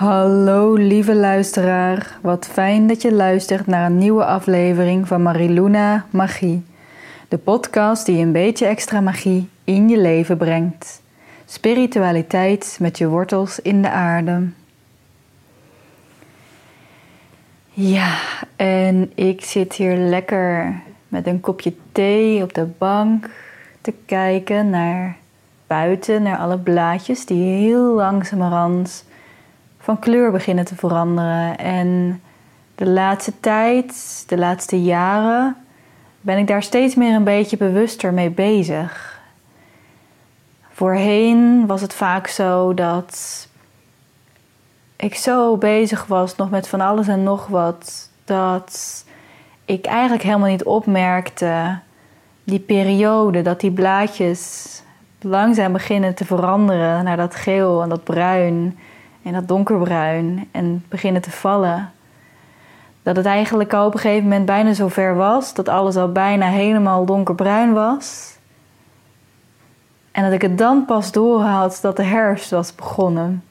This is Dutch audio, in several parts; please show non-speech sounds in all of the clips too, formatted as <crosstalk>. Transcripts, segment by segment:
Hallo lieve luisteraar, wat fijn dat je luistert naar een nieuwe aflevering van Mariluna Magie. De podcast die een beetje extra magie in je leven brengt. Spiritualiteit met je wortels in de aarde. Ja, en ik zit hier lekker met een kopje thee op de bank te kijken naar buiten, naar alle blaadjes die heel langzamerhand van kleur beginnen te veranderen. En de laatste tijd, de laatste jaren, ben ik daar steeds meer een beetje bewuster mee bezig. Voorheen was het vaak zo dat ik zo bezig was nog met van alles en nog wat, dat ik eigenlijk helemaal niet opmerkte die periode dat die blaadjes langzaam beginnen te veranderen naar dat geel en dat bruin en dat donkerbruin en beginnen te vallen. Dat het eigenlijk al op een gegeven moment bijna zover was dat alles al bijna helemaal donkerbruin was. En dat ik het dan pas doorhad dat de herfst was begonnen.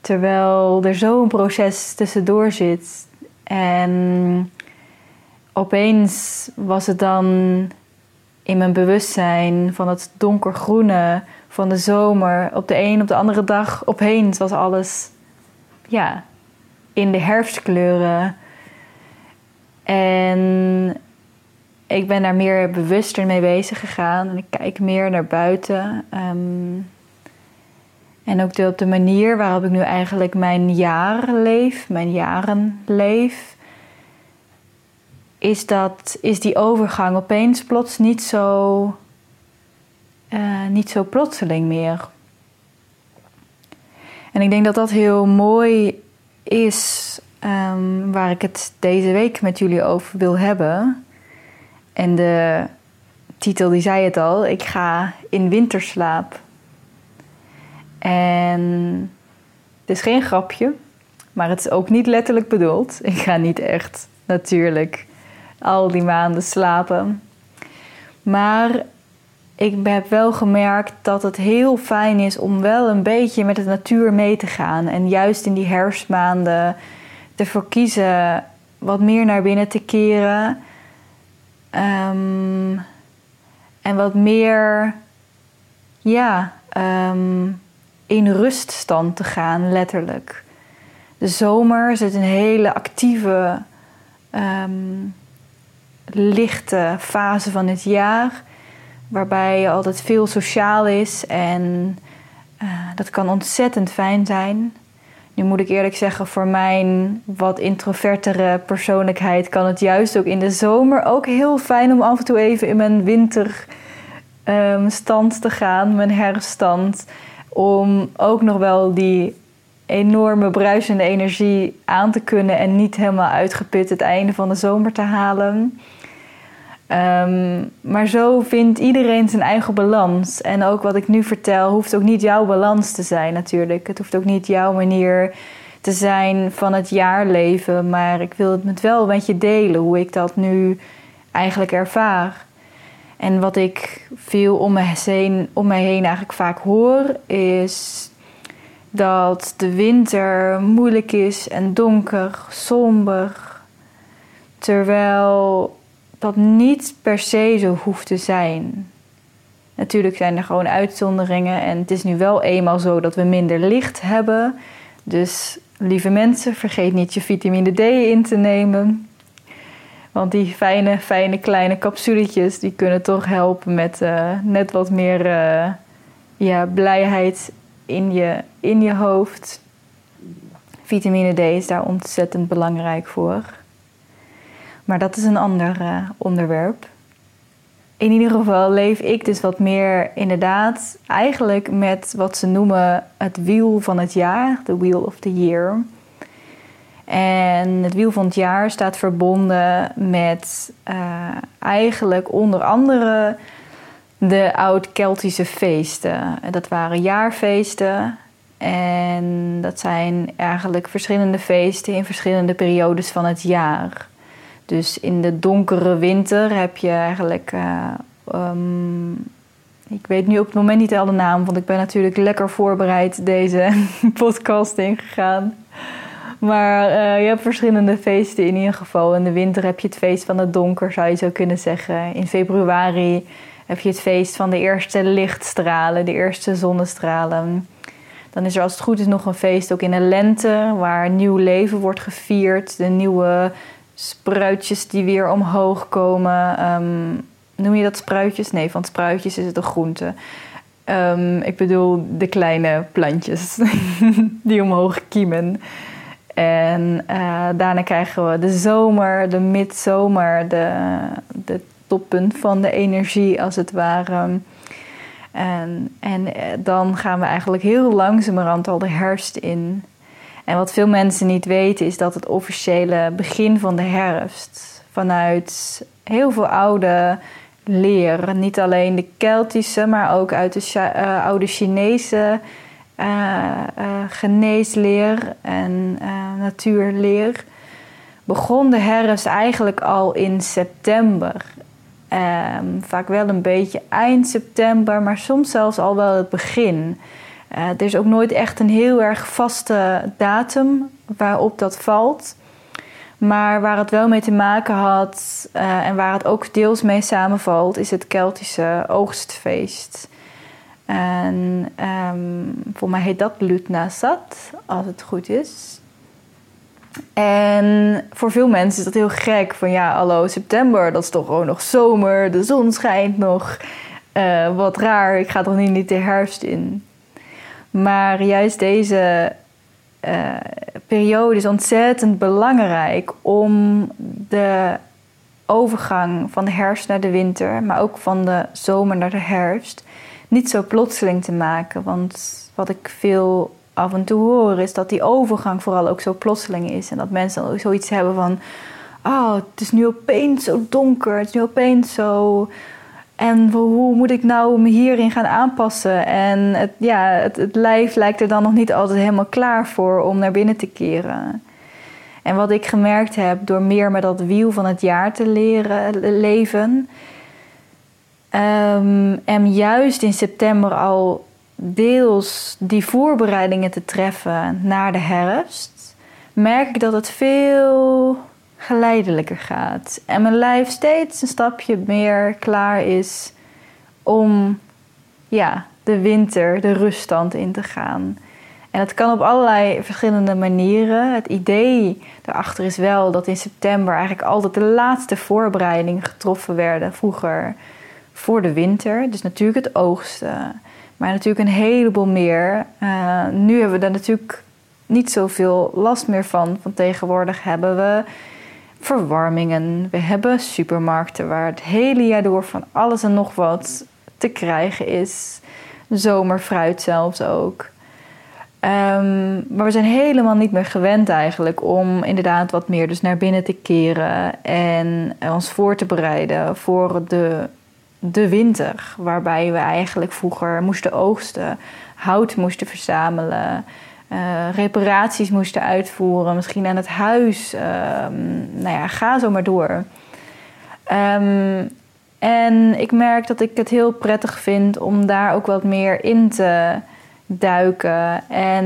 Terwijl er zo'n proces tussendoor zit. En opeens was het dan in mijn bewustzijn van het donkergroene van de zomer. Op de een op de andere dag opeens was alles ja, in de herfstkleuren. En ik ben daar meer bewuster mee bezig gegaan. En ik kijk meer naar buiten. Ehm, en ook de, op de manier waarop ik nu eigenlijk mijn jaren leef, mijn jaren leef, is, dat, is die overgang opeens plots niet zo, uh, niet zo plotseling meer. En ik denk dat dat heel mooi is um, waar ik het deze week met jullie over wil hebben. En de titel die zei het al, ik ga in winterslaap. En het is geen grapje, maar het is ook niet letterlijk bedoeld. Ik ga niet echt natuurlijk al die maanden slapen. Maar ik heb wel gemerkt dat het heel fijn is om wel een beetje met de natuur mee te gaan. En juist in die herfstmaanden ervoor kiezen wat meer naar binnen te keren. Ehm, en wat meer, ja, um, in ruststand te gaan, letterlijk. De zomer zit een hele actieve, um, lichte fase van het jaar. Waarbij altijd veel sociaal is en uh, dat kan ontzettend fijn zijn. Nu moet ik eerlijk zeggen, voor mijn wat introvertere persoonlijkheid kan het juist ook in de zomer ook heel fijn om af en toe even in mijn winterstand um, te gaan, mijn herfststand om ook nog wel die enorme bruisende energie aan te kunnen en niet helemaal uitgeput het einde van de zomer te halen. Um, maar zo vindt iedereen zijn eigen balans. En ook wat ik nu vertel, hoeft ook niet jouw balans te zijn natuurlijk. Het hoeft ook niet jouw manier te zijn van het jaarleven. Maar ik wil het met wel met je delen hoe ik dat nu eigenlijk ervaar. En wat ik veel om me heen, om me heen eigenlijk vaak hoor, is dat de winter moeilijk is en donker, somber. Terwijl dat niet per se zo hoeft te zijn. Natuurlijk zijn er gewoon uitzonderingen en het is nu wel eenmaal zo dat we minder licht hebben. Dus lieve mensen, vergeet niet je vitamine D in te nemen. Want die fijne, fijne kleine capsuletjes die kunnen toch helpen met uh, net wat meer uh, ja, blijheid in je, in je hoofd. Vitamine D is daar ontzettend belangrijk voor. Maar dat is een ander uh, onderwerp. In ieder geval leef ik dus wat meer inderdaad eigenlijk met wat ze noemen het wiel van het jaar, the wheel of the year. En het wiel van het jaar staat verbonden met uh, eigenlijk onder andere de oud-Keltische feesten. Dat waren jaarfeesten. En dat zijn eigenlijk verschillende feesten in verschillende periodes van het jaar. Dus in de donkere winter heb je eigenlijk uh, um, ik weet nu op het moment niet alle naam, want ik ben natuurlijk lekker voorbereid deze <laughs> podcast ingegaan. Maar uh, je hebt verschillende feesten in ieder geval. In de winter heb je het feest van het donker, zou je zo kunnen zeggen. In februari heb je het feest van de eerste lichtstralen, de eerste zonnestralen. Dan is er als het goed is nog een feest ook in de lente, waar nieuw leven wordt gevierd. De nieuwe spruitjes die weer omhoog komen. Um, noem je dat spruitjes? Nee, van spruitjes is het een groente. Um, ik bedoel de kleine plantjes <laughs> die omhoog kiemen. En uh, daarna krijgen we de zomer, de midzomer, de, de toppunt van de energie als het ware. En, en eh, dan gaan we eigenlijk heel langzamerhand al de herfst in. En wat veel mensen niet weten is dat het officiële begin van de herfst vanuit heel veel oude leer, niet alleen de Keltische, maar ook uit de uh, oude Chinese uh, geneesleer en natuurleer, begon de herfst eigenlijk al in september. Ehm, vaak wel een beetje eind september, maar soms zelfs al wel het begin. Uh, er is ook nooit echt een heel erg vaste datum waarop dat valt. Maar waar het wel mee te maken had uh, en waar het ook deels mee samenvalt, is het Keltische oogstfeest. En um, voor mij heet dat Lutnasat, als het goed is. En voor veel mensen is dat heel gek. Van ja, hallo, september, dat is toch gewoon nog zomer. De zon schijnt nog. Uh, wat raar, ik ga toch niet, niet de herfst in. Maar juist deze uh, periode is ontzettend belangrijk om de overgang van de herfst naar de winter, maar ook van de zomer naar de herfst, niet zo plotseling te maken. Want wat ik veel af en toe hoor, is dat die overgang vooral ook zo plotseling is. En dat mensen dan ook zoiets hebben van: Oh, het is nu opeens zo donker, het is nu opeens zo. En hoe moet ik nou me hierin gaan aanpassen? En het, ja, het, het lijf lijkt er dan nog niet altijd helemaal klaar voor om naar binnen te keren. En wat ik gemerkt heb door meer met dat wiel van het jaar te leren leven. Um, en juist in september al deels die voorbereidingen te treffen naar de herfst, merk ik dat het veel geleidelijker gaat. En mijn lijf steeds een stapje meer klaar is om ja, de winter, de ruststand in te gaan. En dat kan op allerlei verschillende manieren. Het idee daarachter is wel dat in september eigenlijk altijd de laatste voorbereidingen getroffen werden vroeger voor de winter. Dus natuurlijk het oogsten. Maar natuurlijk een heleboel meer. Uh, nu hebben we daar natuurlijk niet zoveel last meer van. Van tegenwoordig hebben we verwarmingen. We hebben supermarkten waar het hele jaar door van alles en nog wat te krijgen is. Zomerfruit zelfs ook. Um, maar we zijn helemaal niet meer gewend eigenlijk om inderdaad wat meer dus naar binnen te keren en ons voor te bereiden voor de de winter, waarbij we eigenlijk vroeger moesten oogsten, hout moesten verzamelen, uh, reparaties moesten uitvoeren, misschien aan het huis. Uh, nou ja, ga zo maar door. Um, en ik merk dat ik het heel prettig vind om daar ook wat meer in te duiken. En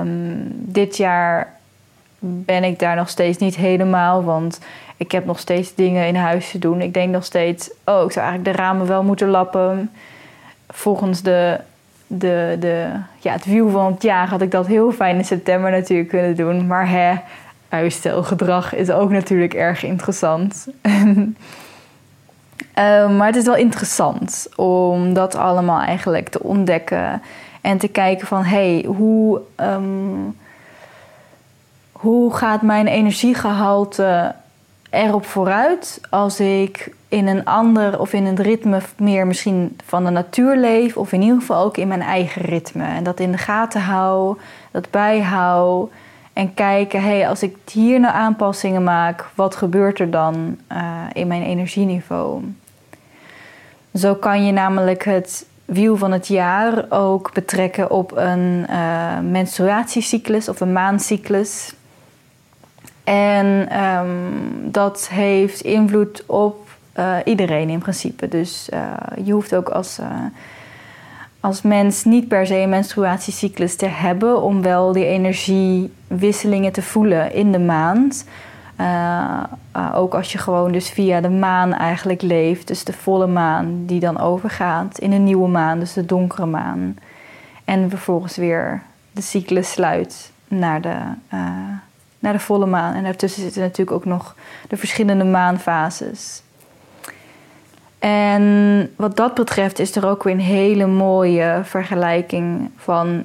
um, dit jaar ben ik daar nog steeds niet helemaal, want ik heb nog steeds dingen in huis te doen. Ik denk nog steeds, oh, ik zou eigenlijk de ramen wel moeten lappen. Volgens de, de, de, ja, het view van het jaar had ik dat heel fijn in september natuurlijk kunnen doen. Maar hè, uitstelgedrag is ook natuurlijk erg interessant. <laughs> Ehm, maar het is wel interessant om dat allemaal eigenlijk te ontdekken. En te kijken van, hey, hoe, um, hoe gaat mijn energiegehalte erop vooruit als ik in een ander of in een ritme meer misschien van de natuur leef, of in ieder geval ook in mijn eigen ritme. En dat in de gaten hou, dat bijhoud en kijken, hé, hey, als ik hier nou aanpassingen maak, wat gebeurt er dan uh, in mijn energieniveau? Zo kan je namelijk het wiel van het jaar ook betrekken op een uh, menstruatiecyclus of een maancyclus. En um, dat heeft invloed op iedereen in principe. Dus je hoeft ook als, als mens niet per se een menstruatiecyclus te hebben om wel die energiewisselingen te voelen in de maand. ook als je gewoon dus via de maan eigenlijk leeft, dus de volle maan die dan overgaat in een nieuwe maan, dus de donkere maan. En vervolgens weer de cyclus sluit naar de, naar de volle maan. En daartussen zitten natuurlijk ook nog de verschillende maanfases. En wat dat betreft is er ook weer een hele mooie vergelijking van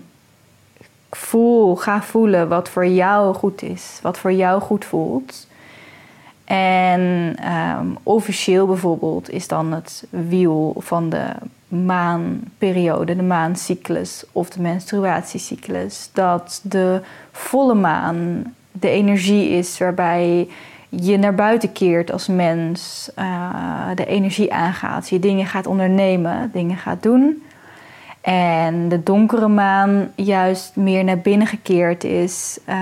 voel, ga voelen wat voor jou goed is, wat voor jou goed voelt. En um, officieel bijvoorbeeld is dan het wiel van de maanperiode, de maancyclus of de menstruatiecyclus, dat de volle maan de energie is waarbij je naar buiten keert als mens, uh, de energie aangaat, je dingen gaat ondernemen, dingen gaat doen. En de donkere maan juist meer naar binnen gekeerd is uh,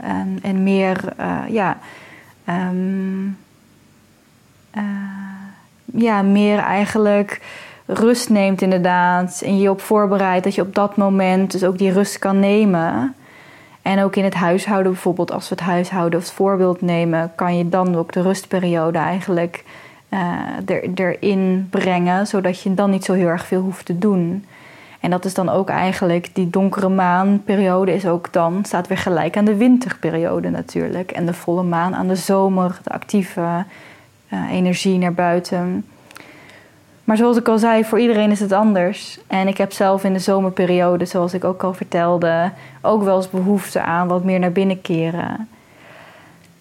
en, en, meer, uh, ja, um, ja, meer eigenlijk rust neemt inderdaad. En je op voorbereidt dat je op dat moment dus ook die rust kan nemen. En ook in het huishouden bijvoorbeeld, als we het huishouden als voorbeeld nemen, kan je dan ook de rustperiode eigenlijk uh, er, erin brengen, zodat je dan niet zo heel erg veel hoeft te doen. En dat is dan ook eigenlijk, die donkere maanperiode is ook dan, staat weer gelijk aan de winterperiode natuurlijk. En de volle maan aan de zomer, de actieve uh, energie naar buiten. Maar zoals ik al zei, voor iedereen is het anders. En ik heb zelf in de zomerperiode, zoals ik ook al vertelde, ook wel eens behoefte aan wat meer naar binnen keren.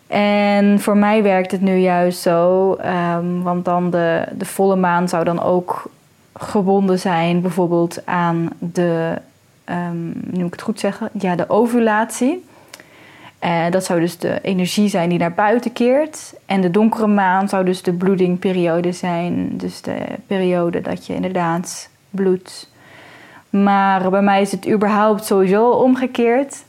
En voor mij werkt het nu juist zo, um, want dan de, de volle maan zou dan ook gebonden zijn, bijvoorbeeld aan de, moet ik het goed zeggen, ja, de ovulatie. Uh, dat zou dus de energie zijn die naar buiten keert. En de donkere maan zou dus de bloedingperiode zijn. Dus de periode dat je inderdaad bloedt. Maar bij mij is het überhaupt sowieso omgekeerd.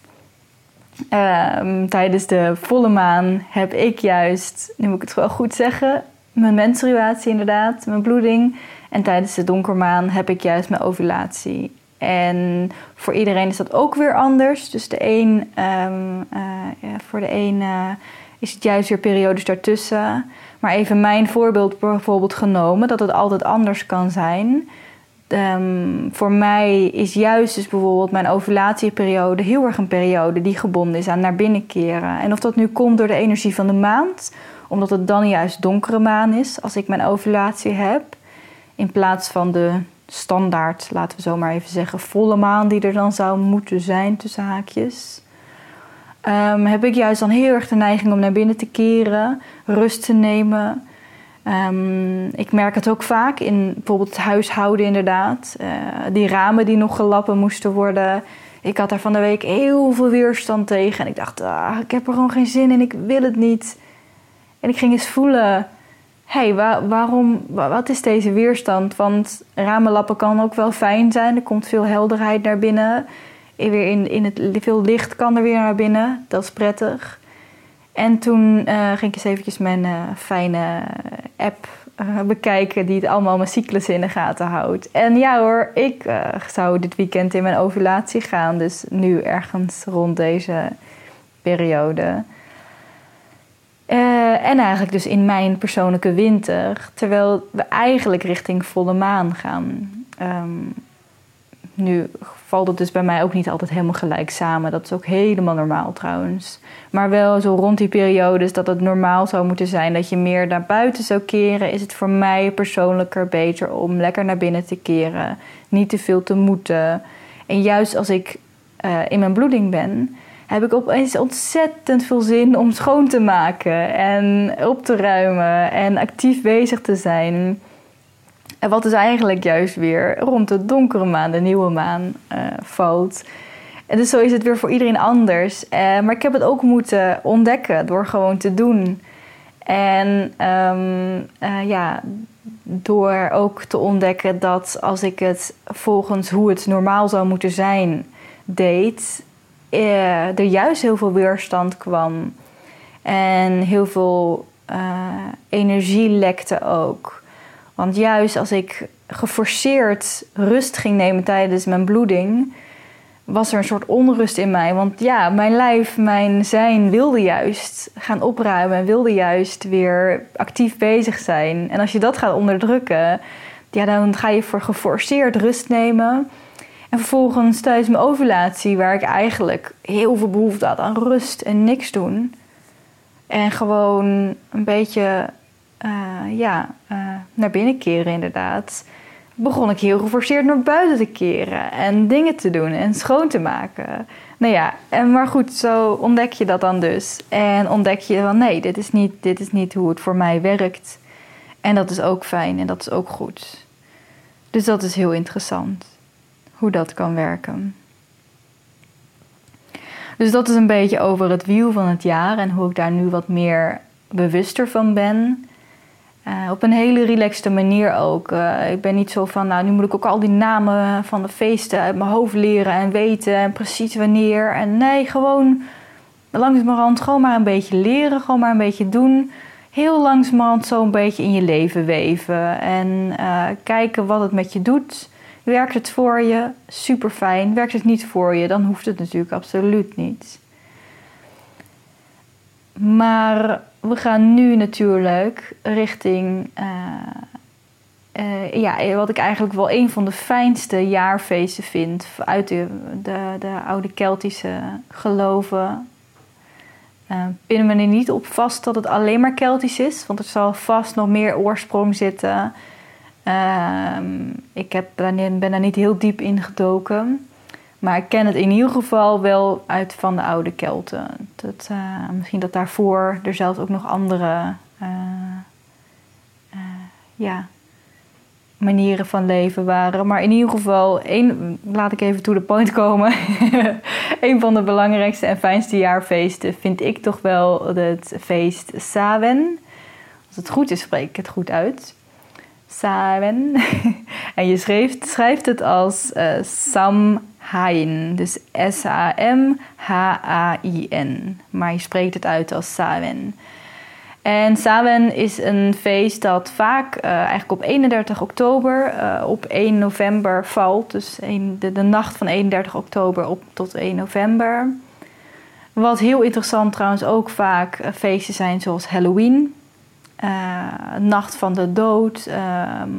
Uh, tijdens de volle maan heb ik juist, nu moet ik het wel goed zeggen, mijn menstruatie inderdaad, mijn bloeding. En tijdens de donkermaan heb ik juist mijn ovulatie. En voor iedereen is dat ook weer anders. Dus de een, um, uh, ja, voor de een uh, is het juist weer periodes daartussen. Maar even mijn voorbeeld bijvoorbeeld genomen, dat het altijd anders kan zijn. Um, voor mij is juist dus bijvoorbeeld mijn ovulatieperiode heel erg een periode die gebonden is aan naar binnen keren. En of dat nu komt door de energie van de maand, omdat het dan juist donkere maan is als ik mijn ovulatie heb, in plaats van de standaard, laten we zo maar even zeggen, volle maan die er dan zou moeten zijn tussen haakjes. Um, heb ik juist dan heel erg de neiging om naar binnen te keren, rust te nemen. Um, ik merk het ook vaak in bijvoorbeeld het huishouden inderdaad. Uh, die ramen die nog gelappen moesten worden. Ik had daar van de week heel veel weerstand tegen. En ik dacht, ah, ik heb er gewoon geen zin in, ik wil het niet. En ik ging eens voelen, hey, waarom, wat is deze weerstand? Want ramenlappen kan ook wel fijn zijn. Er komt veel helderheid naar binnen. Weer in, in het, veel licht kan er weer naar binnen. Dat is prettig. En toen uh, ging ik eens eventjes mijn uh, fijne app uh, bekijken... die het allemaal mijn cyclus in de gaten houdt. En ja hoor, ik zou dit weekend in mijn ovulatie gaan. Dus nu ergens rond deze periode... Uh, en eigenlijk dus in mijn persoonlijke winter, terwijl we eigenlijk richting volle maan gaan. Um, nu valt het dus bij mij ook niet altijd helemaal gelijk samen. Dat is ook helemaal normaal trouwens. Maar wel zo rond die periodes dat het normaal zou moeten zijn dat je meer naar buiten zou keren, is het voor mij persoonlijker beter om lekker naar binnen te keren. Niet te veel te moeten. En juist als ik uh, in mijn bloeding ben, heb ik opeens ontzettend veel zin om schoon te maken en op te ruimen en actief bezig te zijn. En wat dus eigenlijk juist weer rond de donkere maan, de nieuwe maan, uh, valt. En dus zo is het weer voor iedereen anders. Uh, maar ik heb het ook moeten ontdekken door gewoon te doen. En um, uh, ja, door ook te ontdekken dat als ik het volgens hoe het normaal zou moeten zijn deed, er juist heel veel weerstand kwam. En heel veel energie lekte ook. Want juist als ik geforceerd rust ging nemen tijdens mijn bloeding, was er een soort onrust in mij. Want ja, mijn lijf, mijn zijn wilde juist gaan opruimen en wilde juist weer actief bezig zijn. En als je dat gaat onderdrukken, ja, dan ga je voor geforceerd rust nemen. En vervolgens tijdens mijn ovulatie, waar ik eigenlijk heel veel behoefte had aan rust en niks doen. En gewoon een beetje uh, ja, uh, naar binnen keren inderdaad begon ik heel geforceerd naar buiten te keren en dingen te doen en schoon te maken. Nou ja, en maar goed, zo ontdek je dat dan dus. En ontdek je van nee, dit is niet, dit is niet hoe het voor mij werkt. En dat is ook fijn en dat is ook goed. Dus dat is heel interessant, hoe dat kan werken. Dus dat is een beetje over het wiel van het jaar en hoe ik daar nu wat meer bewuster van ben. Uh, op een hele relaxte manier ook. Uh, ik ben niet zo van, nou nu moet ik ook al die namen van de feesten uit mijn hoofd leren en weten en precies wanneer. En nee, gewoon langzamerhand gewoon maar een beetje leren, gewoon maar een beetje doen. Heel langzamerhand zo een beetje in je leven weven en uh, kijken wat het met je doet. Werkt het voor je? Super fijn. Werkt het niet voor je? Dan hoeft het natuurlijk absoluut niet. Maar we gaan nu natuurlijk richting. Uh, uh, ja, wat ik eigenlijk wel een van de fijnste jaarfeesten vind uit de, de, de oude Keltische geloven. Pinnen me er niet op vast dat het alleen maar Keltisch is, want er zal vast nog meer oorsprong zitten. Ehm, ik heb, ben daar niet heel diep in gedoken. Maar ik ken het in ieder geval wel uit van de oude Kelten. Dat, uh, misschien dat daarvoor er zelfs ook nog andere uh, uh, ja, manieren van leven waren. Maar in ieder geval, één, laat ik even to the point komen. <laughs> een van de belangrijkste en fijnste jaarfeesten vind ik toch wel het feest Sawen. Als het goed is, spreek ik het goed uit. Sawen. <laughs> en je schrijft, schrijft het als Sam Hain. Dus S-A-M-H-A-I-N. Maar je spreekt het uit als Sawen. En Sawen is een feest dat vaak uh, eigenlijk op 31 oktober, uh, op 1 november valt. Dus de, de, nacht van 31 oktober op tot 1 november. Wat heel interessant trouwens ook vaak uh, feesten zijn zoals Halloween. Nacht van de Dood. Ehm,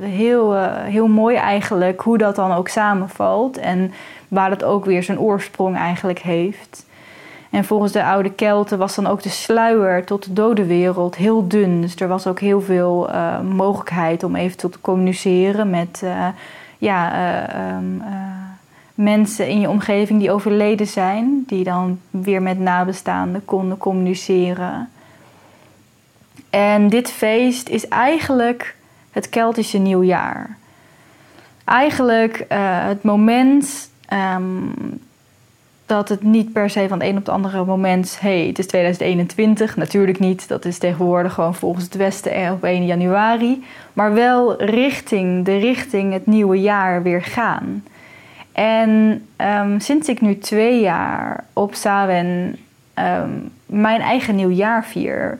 heel, heel mooi eigenlijk hoe dat dan ook samenvalt. En waar het ook weer zijn oorsprong eigenlijk heeft. En volgens de oude Kelten was dan ook de sluier tot de dode wereld heel dun. Dus er was ook heel veel mogelijkheid om eventueel te communiceren met ja, um, mensen in je omgeving die overleden zijn. Die dan weer met nabestaanden konden communiceren. En dit feest is eigenlijk het Keltische nieuwjaar. Eigenlijk het moment um, dat het niet per se van het een op het andere moment... hey, het is 2021. Natuurlijk niet. Dat is tegenwoordig gewoon volgens het Westen op 1 januari. Maar wel richting de richting het nieuwe jaar weer gaan. En um, sinds ik nu twee jaar op Sawen um, mijn eigen nieuwjaar vier...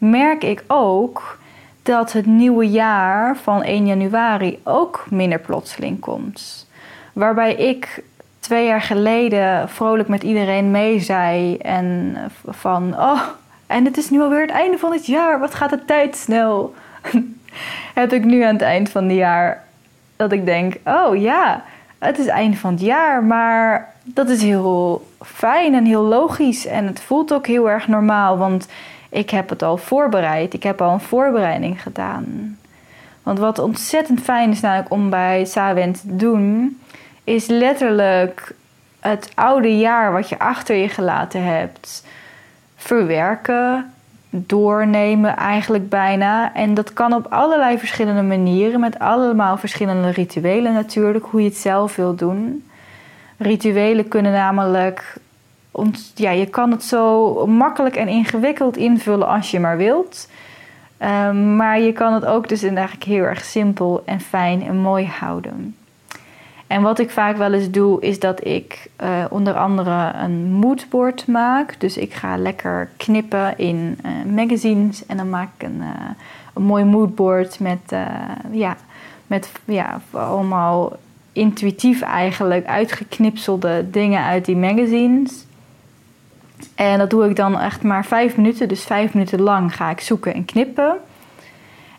merk ik ook dat het nieuwe jaar van 1 januari ook minder plotseling komt. Waarbij ik twee jaar geleden vrolijk met iedereen mee zei. En van, oh, en het is nu alweer het einde van het jaar. Wat gaat de tijd snel? <laughs> Heb ik nu aan het eind van het jaar dat ik denk, oh ja, het is het einde van het jaar. Maar dat is heel fijn en heel logisch. En het voelt ook heel erg normaal, want ik heb het al voorbereid. Ik heb al een voorbereiding gedaan. Want wat ontzettend fijn is namelijk om bij Sawen te doen, is letterlijk het oude jaar wat je achter je gelaten hebt verwerken, doornemen eigenlijk bijna. En dat kan op allerlei verschillende manieren, met allemaal verschillende rituelen natuurlijk, hoe je het zelf wilt doen. Rituelen kunnen namelijk, ja, je kan het zo makkelijk en ingewikkeld invullen als je maar wilt. Um, maar je kan het ook dus eigenlijk heel erg simpel en fijn en mooi houden. En wat ik vaak wel eens doe, is dat ik uh, onder andere een moodboard maak. Dus ik ga lekker knippen in uh, magazines en dan maak ik een, uh, een mooi moodboard met, ja, met ja, allemaal intuïtief eigenlijk uitgeknipselde dingen uit die magazines. En dat doe ik dan echt maar vijf minuten. Dus vijf minuten lang ga ik zoeken en knippen.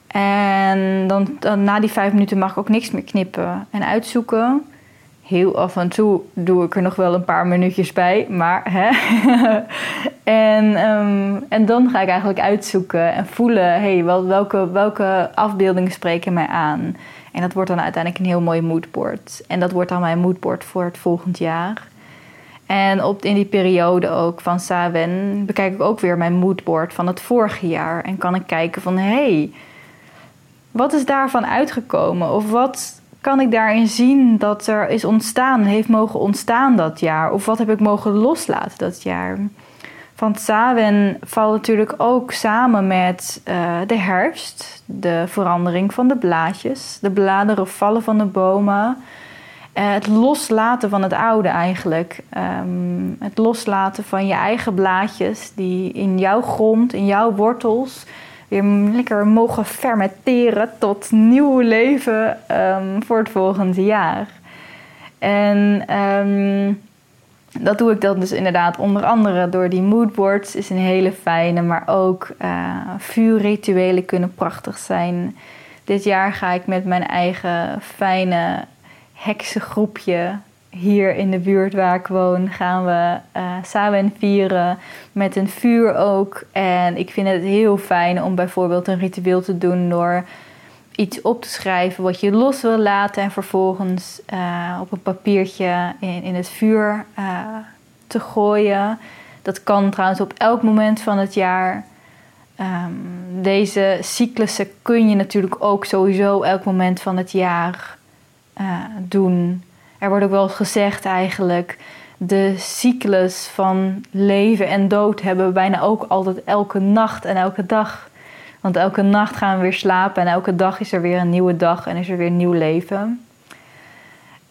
En dan, na die vijf minuten mag ik ook niks meer knippen en uitzoeken. Heel af en toe doe ik er nog wel een paar minuutjes bij, maar hè. <laughs> en, ehm, en dan ga ik eigenlijk uitzoeken en voelen, hey, wel, welke, welke afbeeldingen spreken mij aan. En dat wordt dan uiteindelijk een heel mooi moodboard. En dat wordt dan mijn moodboard voor het volgend jaar. En op, in die periode ook van Sawen bekijk ik ook weer mijn moodboard van het vorige jaar. En kan ik kijken van, hé, hey, wat is daarvan uitgekomen? Of wat kan ik daarin zien dat er is ontstaan, heeft mogen ontstaan dat jaar? Of wat heb ik mogen loslaten dat jaar? Want Sawen valt natuurlijk ook samen met uh, de herfst, de verandering van de blaadjes, de bladeren vallen van de bomen. Uh, het loslaten van het oude eigenlijk. Um, het loslaten van je eigen blaadjes die in jouw grond, in jouw wortels weer lekker mogen fermenteren tot nieuw leven um, voor het volgende jaar. En um, dat doe ik dan dus inderdaad onder andere door die moodboards. Is een hele fijne, maar ook uh, vuurrituelen kunnen prachtig zijn. Dit jaar ga ik met mijn eigen fijne heksengroepje hier in de buurt waar ik woon gaan we uh, samen vieren met een vuur ook. En ik vind het heel fijn om bijvoorbeeld een ritueel te doen door iets op te schrijven wat je los wil laten en vervolgens uh, op een papiertje in, in het vuur uh, te gooien. Dat kan trouwens op elk moment van het jaar. Um, deze cyclussen kun je natuurlijk ook sowieso elk moment van het jaar doen. Er wordt ook wel gezegd eigenlijk, de cyclus van leven en dood hebben we bijna ook altijd elke nacht en elke dag. Want elke nacht gaan we weer slapen en elke dag is er weer een nieuwe dag en is er weer nieuw leven.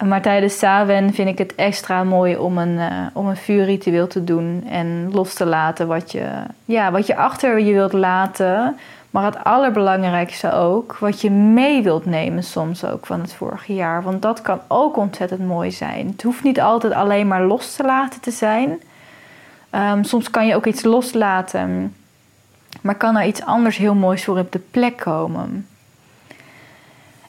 Maar tijdens Sawen vind ik het extra mooi om een, uh, om een vuurritueel te doen en los te laten wat je, ja, wat je achter je wilt laten. Maar het allerbelangrijkste ook, wat je mee wilt nemen soms ook van het vorige jaar. Want dat kan ook ontzettend mooi zijn. Het hoeft niet altijd alleen maar los te laten te zijn. Um, soms kan je ook iets loslaten, maar kan er iets anders heel moois voor op de plek komen.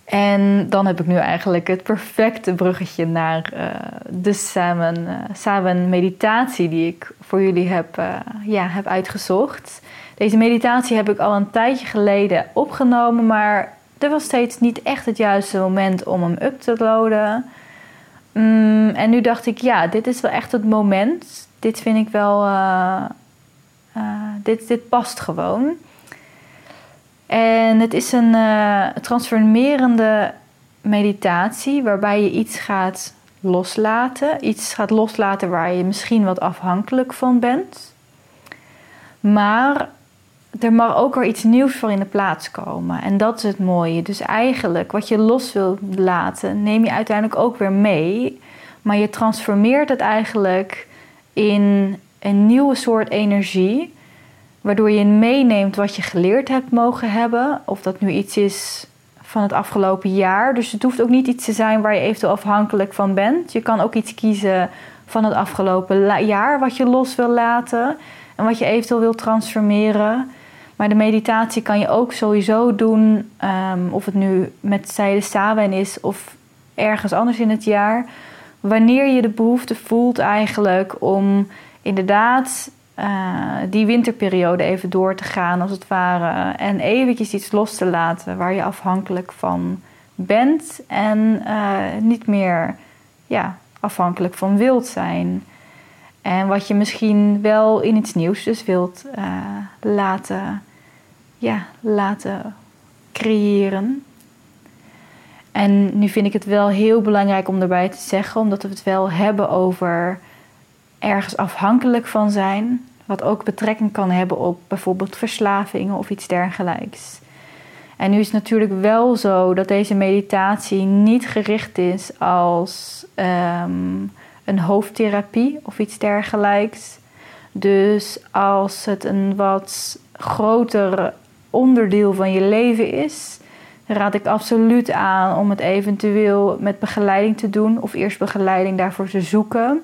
En dan heb ik nu eigenlijk het perfecte bruggetje naar uh, de samen, uh, samen meditatie die ik voor jullie heb, uh, ja, heb uitgezocht. Deze meditatie heb ik al een tijdje geleden opgenomen, maar er was steeds niet echt het juiste moment om hem up te loaden. Mm, en nu dacht ik, ja, dit is wel echt het moment. Dit vind ik wel. Uh, uh, dit, dit past gewoon. En het is een uh, transformerende meditatie waarbij je iets gaat loslaten. Iets gaat loslaten waar je misschien wat afhankelijk van bent. Maar er mag ook weer iets nieuws voor in de plaats komen. En dat is het mooie. Dus eigenlijk, wat je los wilt laten, neem je uiteindelijk ook weer mee. Maar je transformeert het eigenlijk in een nieuwe soort energie. Waardoor je meeneemt wat je geleerd hebt mogen hebben. Of dat nu iets is van het afgelopen jaar. Dus het hoeft ook niet iets te zijn waar je eventueel afhankelijk van bent. Je kan ook iets kiezen van het afgelopen jaar wat je los wil laten. En wat je eventueel wil transformeren. Maar de meditatie kan je ook sowieso doen, um, of het nu met zijde Sawen is of ergens anders in het jaar. Wanneer je de behoefte voelt eigenlijk om inderdaad uh, die winterperiode even door te gaan als het ware. En eventjes iets los te laten waar je afhankelijk van bent. En uh, niet meer ja, afhankelijk van wilt zijn. En wat je misschien wel in iets nieuws dus wilt uh, laten ja, laten creëren. En nu vind ik het wel heel belangrijk om erbij te zeggen, omdat we het wel hebben over ergens afhankelijk van zijn, wat ook betrekking kan hebben op bijvoorbeeld verslavingen of iets dergelijks. En nu is het natuurlijk wel zo dat deze meditatie niet gericht is als ehm, een hoofdtherapie of iets dergelijks. Dus als het een wat groter onderdeel van je leven is, raad ik absoluut aan om het eventueel met begeleiding te doen of eerst begeleiding daarvoor te zoeken.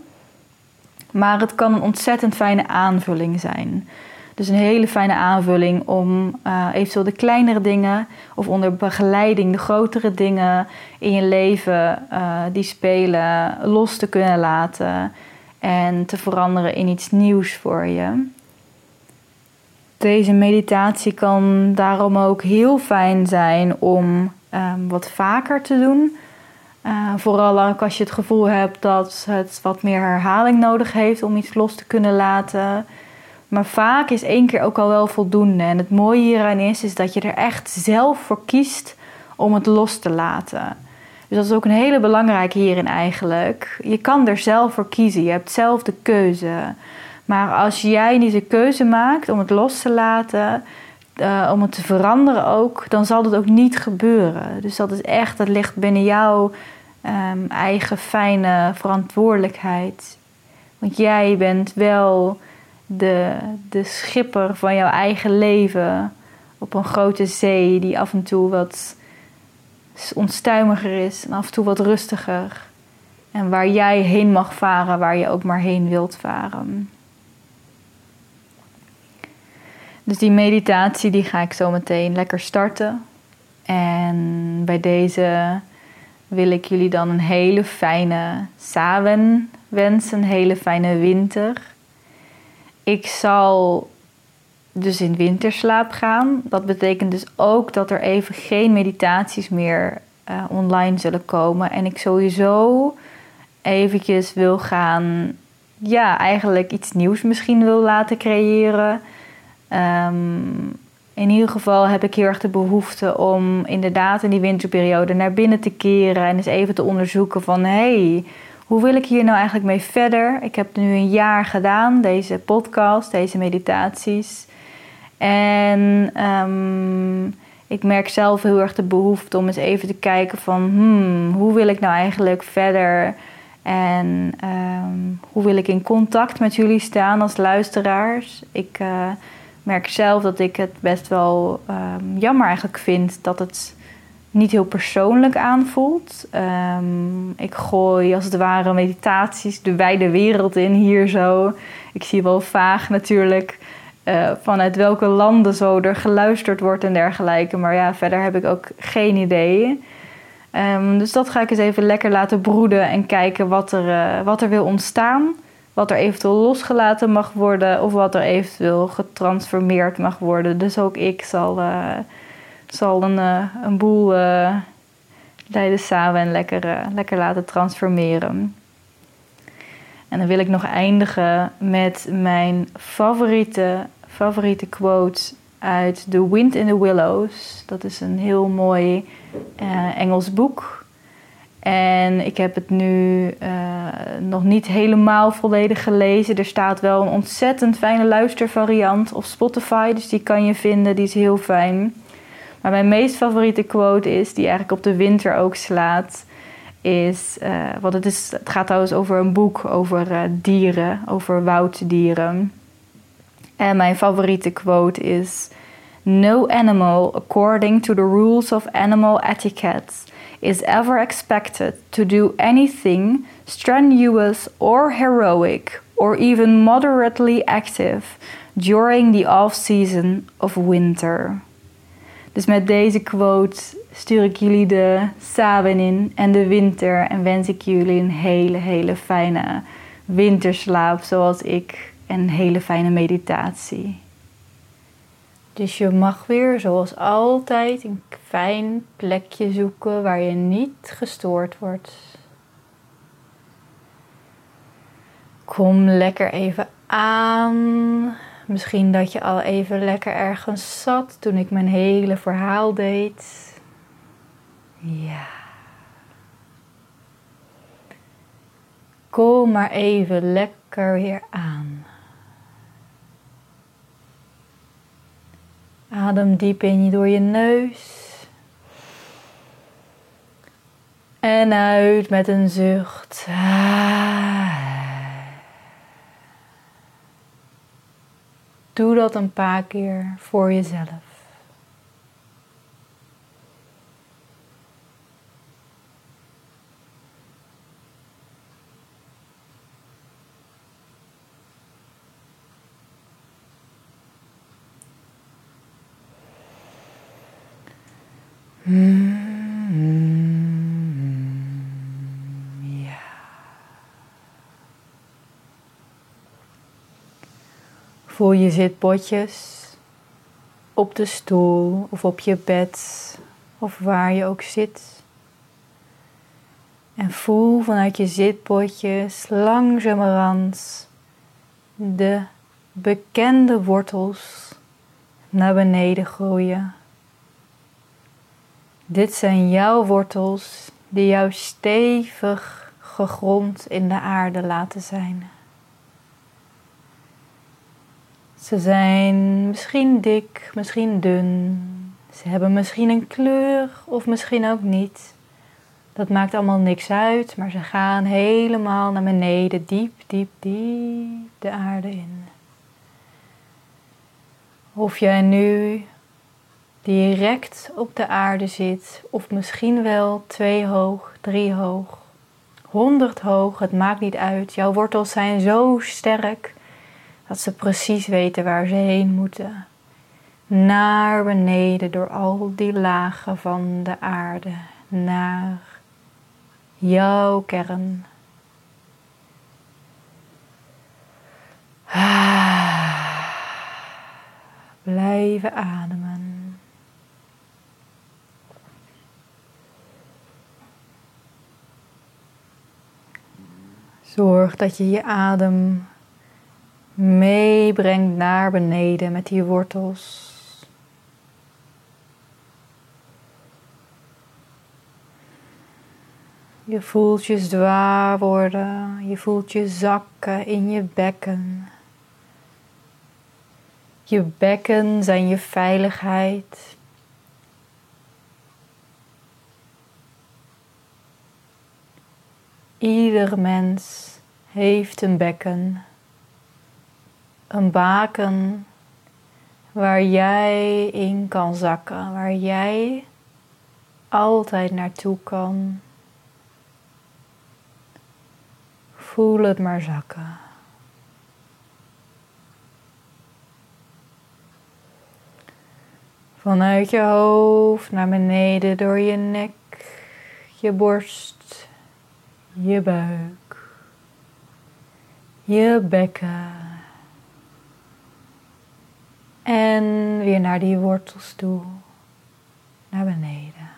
Maar het kan een ontzettend fijne aanvulling zijn. Dus een hele fijne aanvulling om uh, eventueel de kleinere dingen of onder begeleiding de grotere dingen in je leven uh, die spelen los te kunnen laten en te veranderen in iets nieuws voor je. Deze meditatie kan daarom ook heel fijn zijn om um, wat vaker te doen. Uh, vooral ook als je het gevoel hebt dat het wat meer herhaling nodig heeft om iets los te kunnen laten. Maar vaak is één keer ook al wel voldoende. En het mooie hieraan is, is dat je er echt zelf voor kiest om het los te laten. Dus dat is ook een hele belangrijke hierin eigenlijk. Je kan er zelf voor kiezen. Je hebt zelf de keuze. Maar als jij niet de keuze maakt om het los te laten, uh, om het te veranderen ook, dan zal dat ook niet gebeuren. Dus dat is echt, dat ligt binnen jouw um, eigen fijne verantwoordelijkheid. Want jij bent wel de, de schipper van jouw eigen leven op een grote zee die af en toe wat onstuimiger is en af en toe wat rustiger. En waar jij heen mag varen, waar je ook maar heen wilt varen. Dus die meditatie die ga ik zo meteen lekker starten. En bij deze wil ik jullie dan een hele fijne sawen wensen, een hele fijne winter. Ik zal dus in winterslaap gaan. Dat betekent dus ook dat er even geen meditaties meer uh, online zullen komen. En ik sowieso eventjes wil gaan, ja, eigenlijk iets nieuws misschien wil laten creëren. Um, in ieder geval heb ik heel erg de behoefte om inderdaad in die winterperiode naar binnen te keren en eens even te onderzoeken van hey, hoe wil ik hier nou eigenlijk mee verder? Ik heb nu een jaar gedaan, deze podcast, deze meditaties. En um, ik merk zelf heel erg de behoefte om eens even te kijken van hmm, hoe wil ik nou eigenlijk verder? En um, hoe wil ik in contact met jullie staan als luisteraars? Ik uh, merk zelf dat ik het best wel um, jammer eigenlijk vind dat het niet heel persoonlijk aanvoelt. Um, ik gooi als het ware meditaties de wijde wereld in hier zo. Ik zie wel vaag natuurlijk uh, vanuit welke landen zo er geluisterd wordt en dergelijke. Maar ja, verder heb ik ook geen idee. Um, dus dat ga ik eens even lekker laten broeden en kijken wat er, uh, wat er wil ontstaan wat er eventueel losgelaten mag worden of wat er eventueel getransformeerd mag worden. Dus ook ik zal, uh, zal een, uh, een boel uh, leiden samen en lekker, lekker laten transformeren. En dan wil ik nog eindigen met mijn favoriete, favoriete quote uit The Wind in the Willows. Dat is een heel mooi Engels boek. En ik heb het nu uh, nog niet helemaal volledig gelezen. Er staat wel een ontzettend fijne luistervariant op Spotify. Dus die kan je vinden, die is heel fijn. Maar mijn meest favoriete quote is, die eigenlijk op de winter ook slaat, is... Uh, het, is, het gaat trouwens over een boek over uh, dieren, over wouddieren. En mijn favoriete quote is... No animal, according to the rules of animal etiquette is ever expected to do anything strenuous or heroic or even moderately active during the off-season of winter. Dus met deze quote stuur ik jullie de samen in en de winter en wens ik jullie een hele, hele fijne winterslaap zoals ik en een hele fijne meditatie. Dus je mag weer, zoals altijd, een fijn plekje zoeken waar je niet gestoord wordt. Kom lekker even aan. Misschien dat je al even lekker ergens zat toen ik mijn hele verhaal deed. Ja. Kom maar even lekker weer aan. Adem diep in door je neus. En uit met een zucht. Doe dat een paar keer voor jezelf. Ja. Voel je zitbotjes op de stoel of op je bed of waar je ook zit. En voel vanuit je zitbotjes langzamerhand de bekende wortels naar beneden groeien. Dit zijn jouw wortels die jou stevig gegrond in de aarde laten zijn. Ze zijn misschien dik, misschien dun. Ze hebben misschien een kleur of misschien ook niet. Dat maakt allemaal niks uit, maar ze gaan helemaal naar beneden, diep, diep, diep de aarde in. Of jij nu direct op de aarde zit, of misschien wel twee hoog, drie hoog, honderd hoog, het maakt niet uit. Jouw wortels zijn zo sterk dat ze precies weten waar ze heen moeten. Naar beneden door al die lagen van de aarde, naar jouw kern. Blijven ademen. Zorg dat je je adem meebrengt naar beneden met die wortels. Je voelt je zwaar worden, je voelt je zakken in je bekken. Je bekken zijn je veiligheid. Ieder mens heeft een bekken, een baken waar jij in kan zakken, waar jij altijd naartoe kan. Voel het maar zakken. Vanuit je hoofd naar beneden door je nek, je borst, je buik je bekken. En weer naar die wortels toe, naar beneden.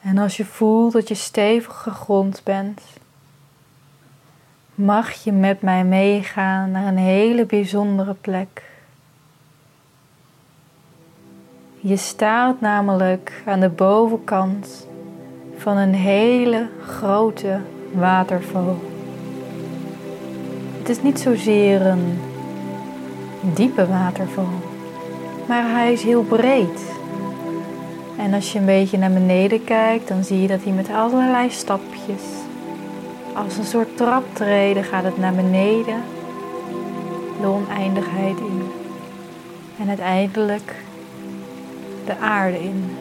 En als je voelt dat je stevig gegrond bent, mag je met mij meegaan naar een hele bijzondere plek. Je staat namelijk aan de bovenkant van een hele grote waterval. Het is niet zozeer een diepe waterval, maar hij is heel breed. En als je een beetje naar beneden kijkt, dan zie je dat hij met allerlei stapjes, als een soort traptreden, gaat het naar beneden, de oneindigheid in. En uiteindelijk de aarde in.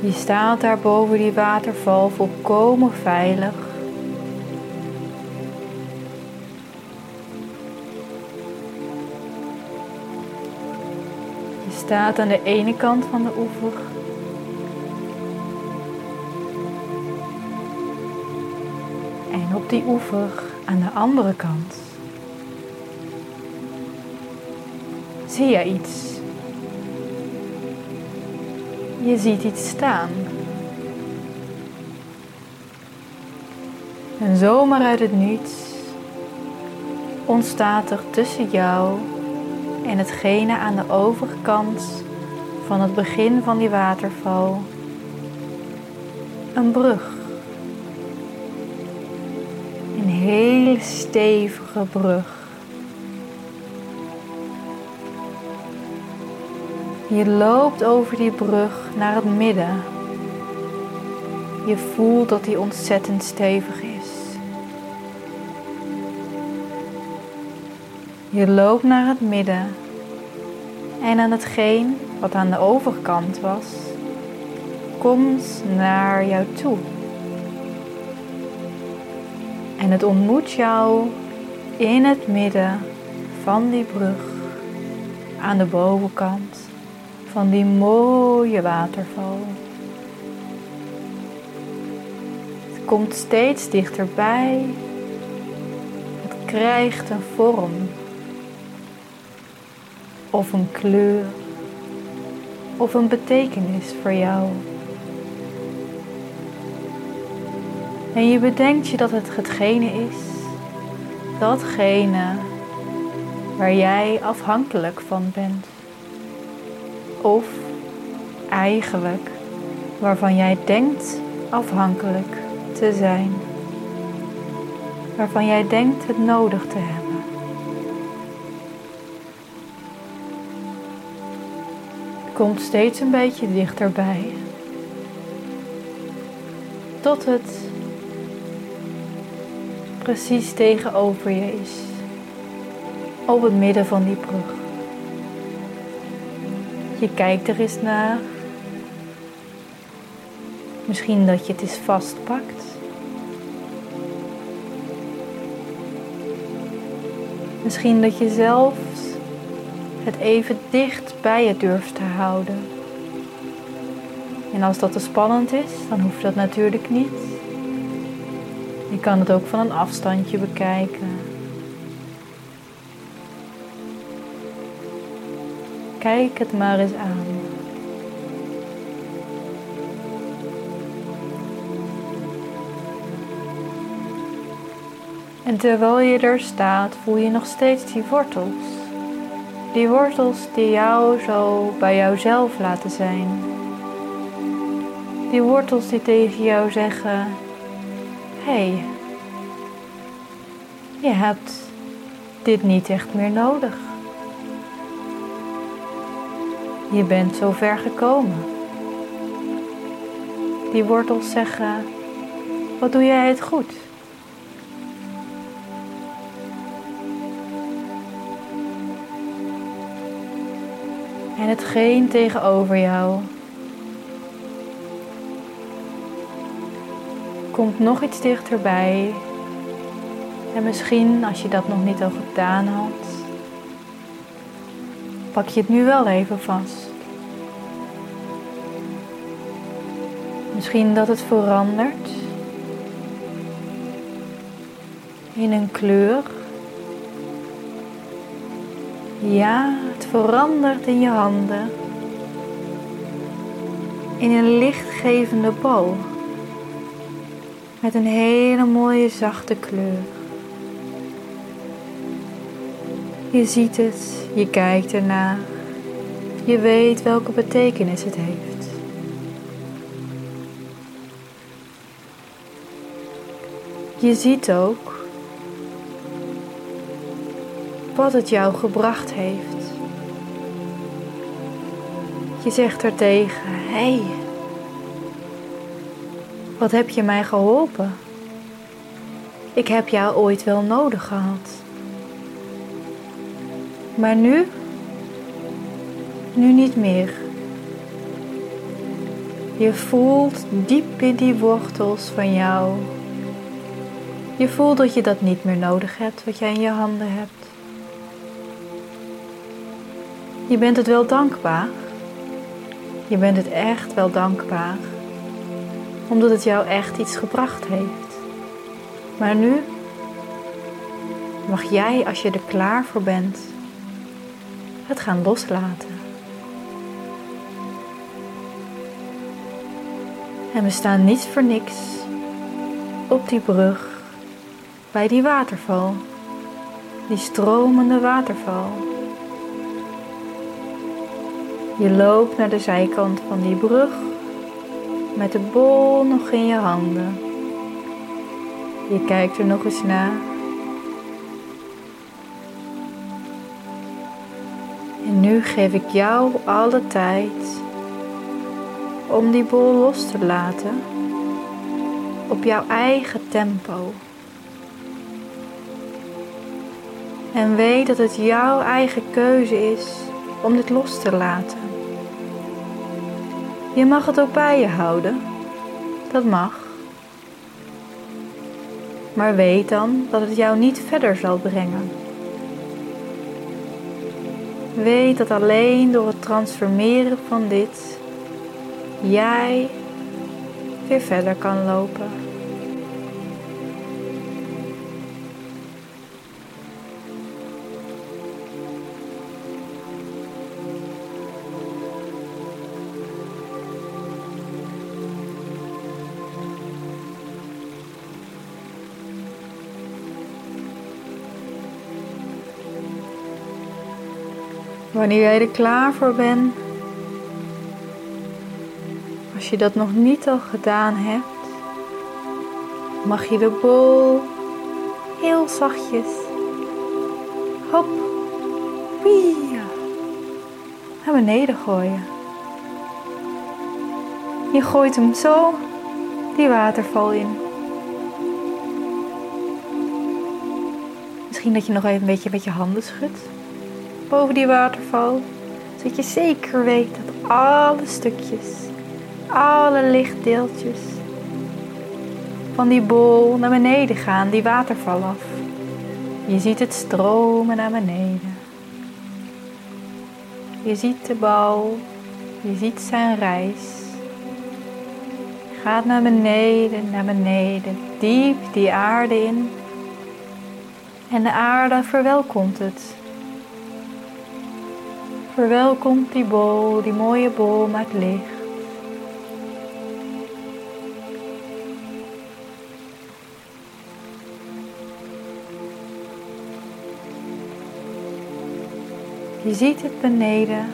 Je staat daar boven die waterval volkomen veilig. Je staat aan de ene kant van de oever. En op die oever aan de andere kant Zie je iets? Je ziet iets staan. En zomaar uit het niets ontstaat er tussen jou en hetgene aan de overkant van het begin van die waterval een brug. Een hele stevige brug Je loopt over die brug naar het midden. Je voelt dat die ontzettend stevig is. Je loopt naar het midden en aan hetgeen wat aan de overkant was, komt naar jou toe. En het ontmoet jou in het midden van die brug aan de bovenkant van die mooie waterval. Het komt steeds dichterbij. Het krijgt een vorm of een kleur of een betekenis voor jou. En je bedenkt je dat het hetgene is, datgene waar jij afhankelijk van bent. Of eigenlijk waarvan jij denkt afhankelijk te zijn. Waarvan jij denkt het nodig te hebben. komt steeds een beetje dichterbij. Tot het precies tegenover je is. Op het midden van die brug. Je kijkt er eens naar. Misschien dat je het eens vastpakt. Misschien dat je zelfs het even dicht bij je durft te houden. En als dat te spannend is, dan hoeft dat natuurlijk niet. Je kan het ook van een afstandje bekijken. Kijk het maar eens aan. En terwijl je er staat, voel je nog steeds die wortels. Die wortels die jou zo bij jouzelf laten zijn. Die wortels die tegen jou zeggen: hey, je hebt dit niet echt meer nodig. Je bent zo ver gekomen. Die wortels zeggen: Wat doe jij het goed? En hetgeen tegenover jou komt nog iets dichterbij. En misschien als je dat nog niet al gedaan had, pak je het nu wel even vast. Misschien dat het verandert in een kleur. Ja, het verandert in je handen in een lichtgevende bal met een hele mooie zachte kleur. Je ziet het, je kijkt ernaar, je weet welke betekenis het heeft. Je ziet ook wat het jou gebracht heeft. Je zegt er tegen, hé, hey, wat heb je mij geholpen? Ik heb jou ooit wel nodig gehad. Maar nu? Nu niet meer. Je voelt diep in die wortels van jou. Je voelt dat je dat niet meer nodig hebt, wat jij in je handen hebt. Je bent het wel dankbaar. Je bent het echt wel dankbaar omdat het jou echt iets gebracht heeft. Maar nu mag jij, als je er klaar voor bent, het gaan loslaten. En we staan niet voor niks op die brug bij die waterval, die stromende waterval. Je loopt naar de zijkant van die brug met de bol nog in je handen. Je kijkt er nog eens naar. En nu geef ik jou alle tijd om die bol los te laten op jouw eigen tempo. En weet dat het jouw eigen keuze is om dit los te laten. Je mag het ook bij je houden. Dat mag. Maar weet dan dat het jou niet verder zal brengen. Weet dat alleen door het transformeren van dit jij weer verder kan lopen. Wanneer jij er klaar voor bent, als je dat nog niet al gedaan hebt, mag je de bol heel zachtjes, hop, naar beneden gooien. Je gooit hem zo die waterval in. Misschien dat je nog even een beetje met je handen schudt boven die waterval, zodat je zeker weet dat alle stukjes, alle lichtdeeltjes van die bol naar beneden gaan, die waterval af. Je ziet het stromen naar beneden. Je ziet de bal, je ziet zijn reis. Gaat naar beneden, naar beneden, diep die aarde in. En de aarde verwelkomt het. Verwelkomt die bol, die mooie bol met licht. Je ziet het beneden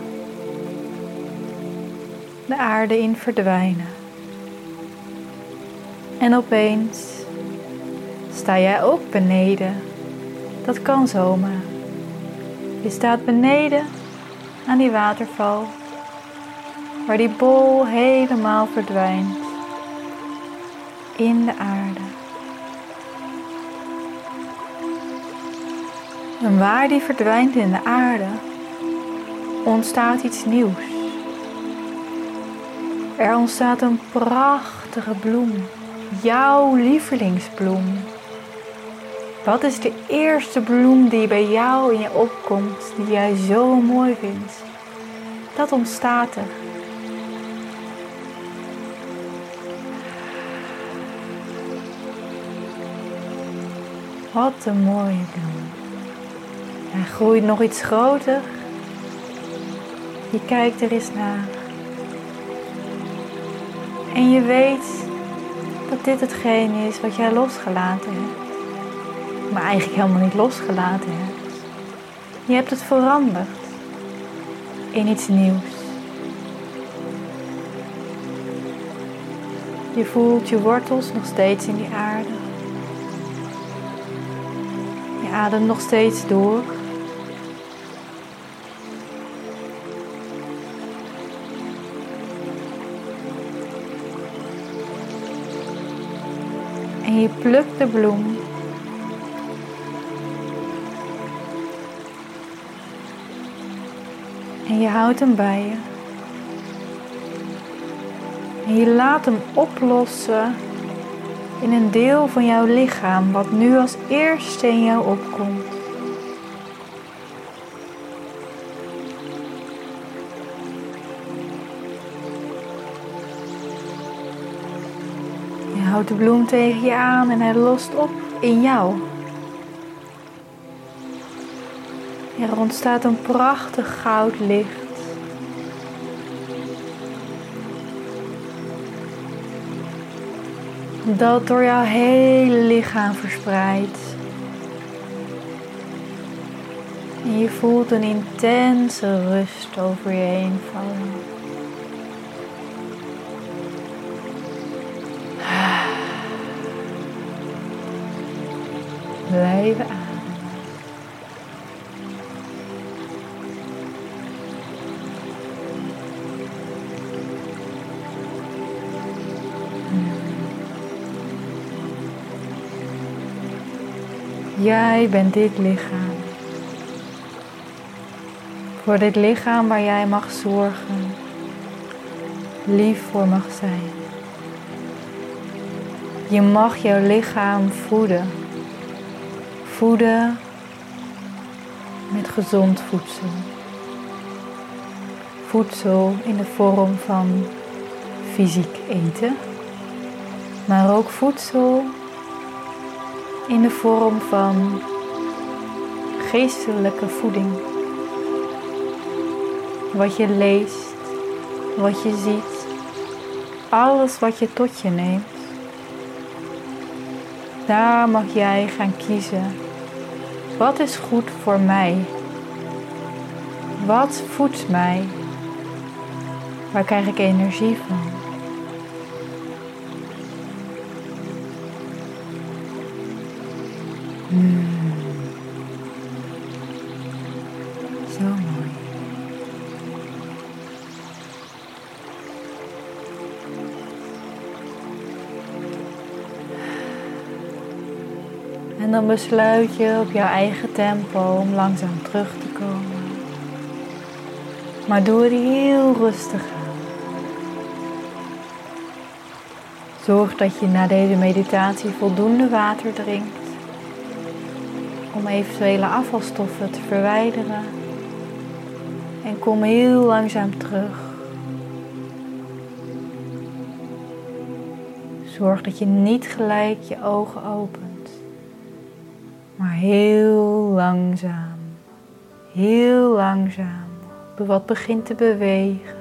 de aarde in verdwijnen. En opeens sta jij ook beneden. Dat kan zomaar. Je staat beneden aan die waterval, waar die bol helemaal verdwijnt in de aarde. En waar die verdwijnt in de aarde, ontstaat iets nieuws. Er ontstaat een prachtige bloem, jouw lievelingsbloem. Wat is de eerste bloem die bij jou in je opkomt, die jij zo mooi vindt? Dat ontstaat er. Wat een mooie bloem. Hij groeit nog iets groter. Je kijkt er eens naar. En je weet dat dit hetgeen is wat jij losgelaten hebt maar eigenlijk helemaal niet losgelaten. Je hebt het veranderd in iets nieuws. Je voelt je wortels nog steeds in die aarde. Je ademt nog steeds door. En je plukt de bloem houdt hem bij je. En je laat hem oplossen in een deel van jouw lichaam wat nu als eerste in jou opkomt. Je houdt de bloem tegen je aan en hij lost op in jou. Er ontstaat een prachtig goud licht. Dat door jouw hele lichaam verspreidt. En je voelt een intense rust over je heen vallen. Blijven aan. Jij bent dit lichaam. Voor dit lichaam waar jij mag zorgen, lief voor mag zijn. Je mag jouw lichaam voeden. Voeden met gezond voedsel. Voedsel in de vorm van fysiek eten, maar ook voedsel in de vorm van geestelijke voeding. Wat je leest, wat je ziet, alles wat je tot je neemt. Daar mag jij gaan kiezen. Wat is goed voor mij? Wat voedt mij? Waar krijg ik energie van? Besluit je op jouw eigen tempo om langzaam terug te komen. Maar doe het heel rustig aan. Zorg dat je na deze meditatie voldoende water drinkt om eventuele afvalstoffen te verwijderen. En kom heel langzaam terug. Zorg dat je niet gelijk je ogen opent, heel langzaam, heel langzaam wat begint te bewegen.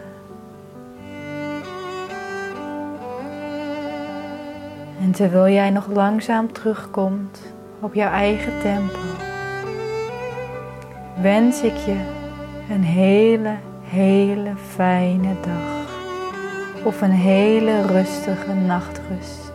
En terwijl jij nog langzaam terugkomt op jouw eigen tempo, wens ik je een hele, hele fijne dag of een hele rustige nachtrust.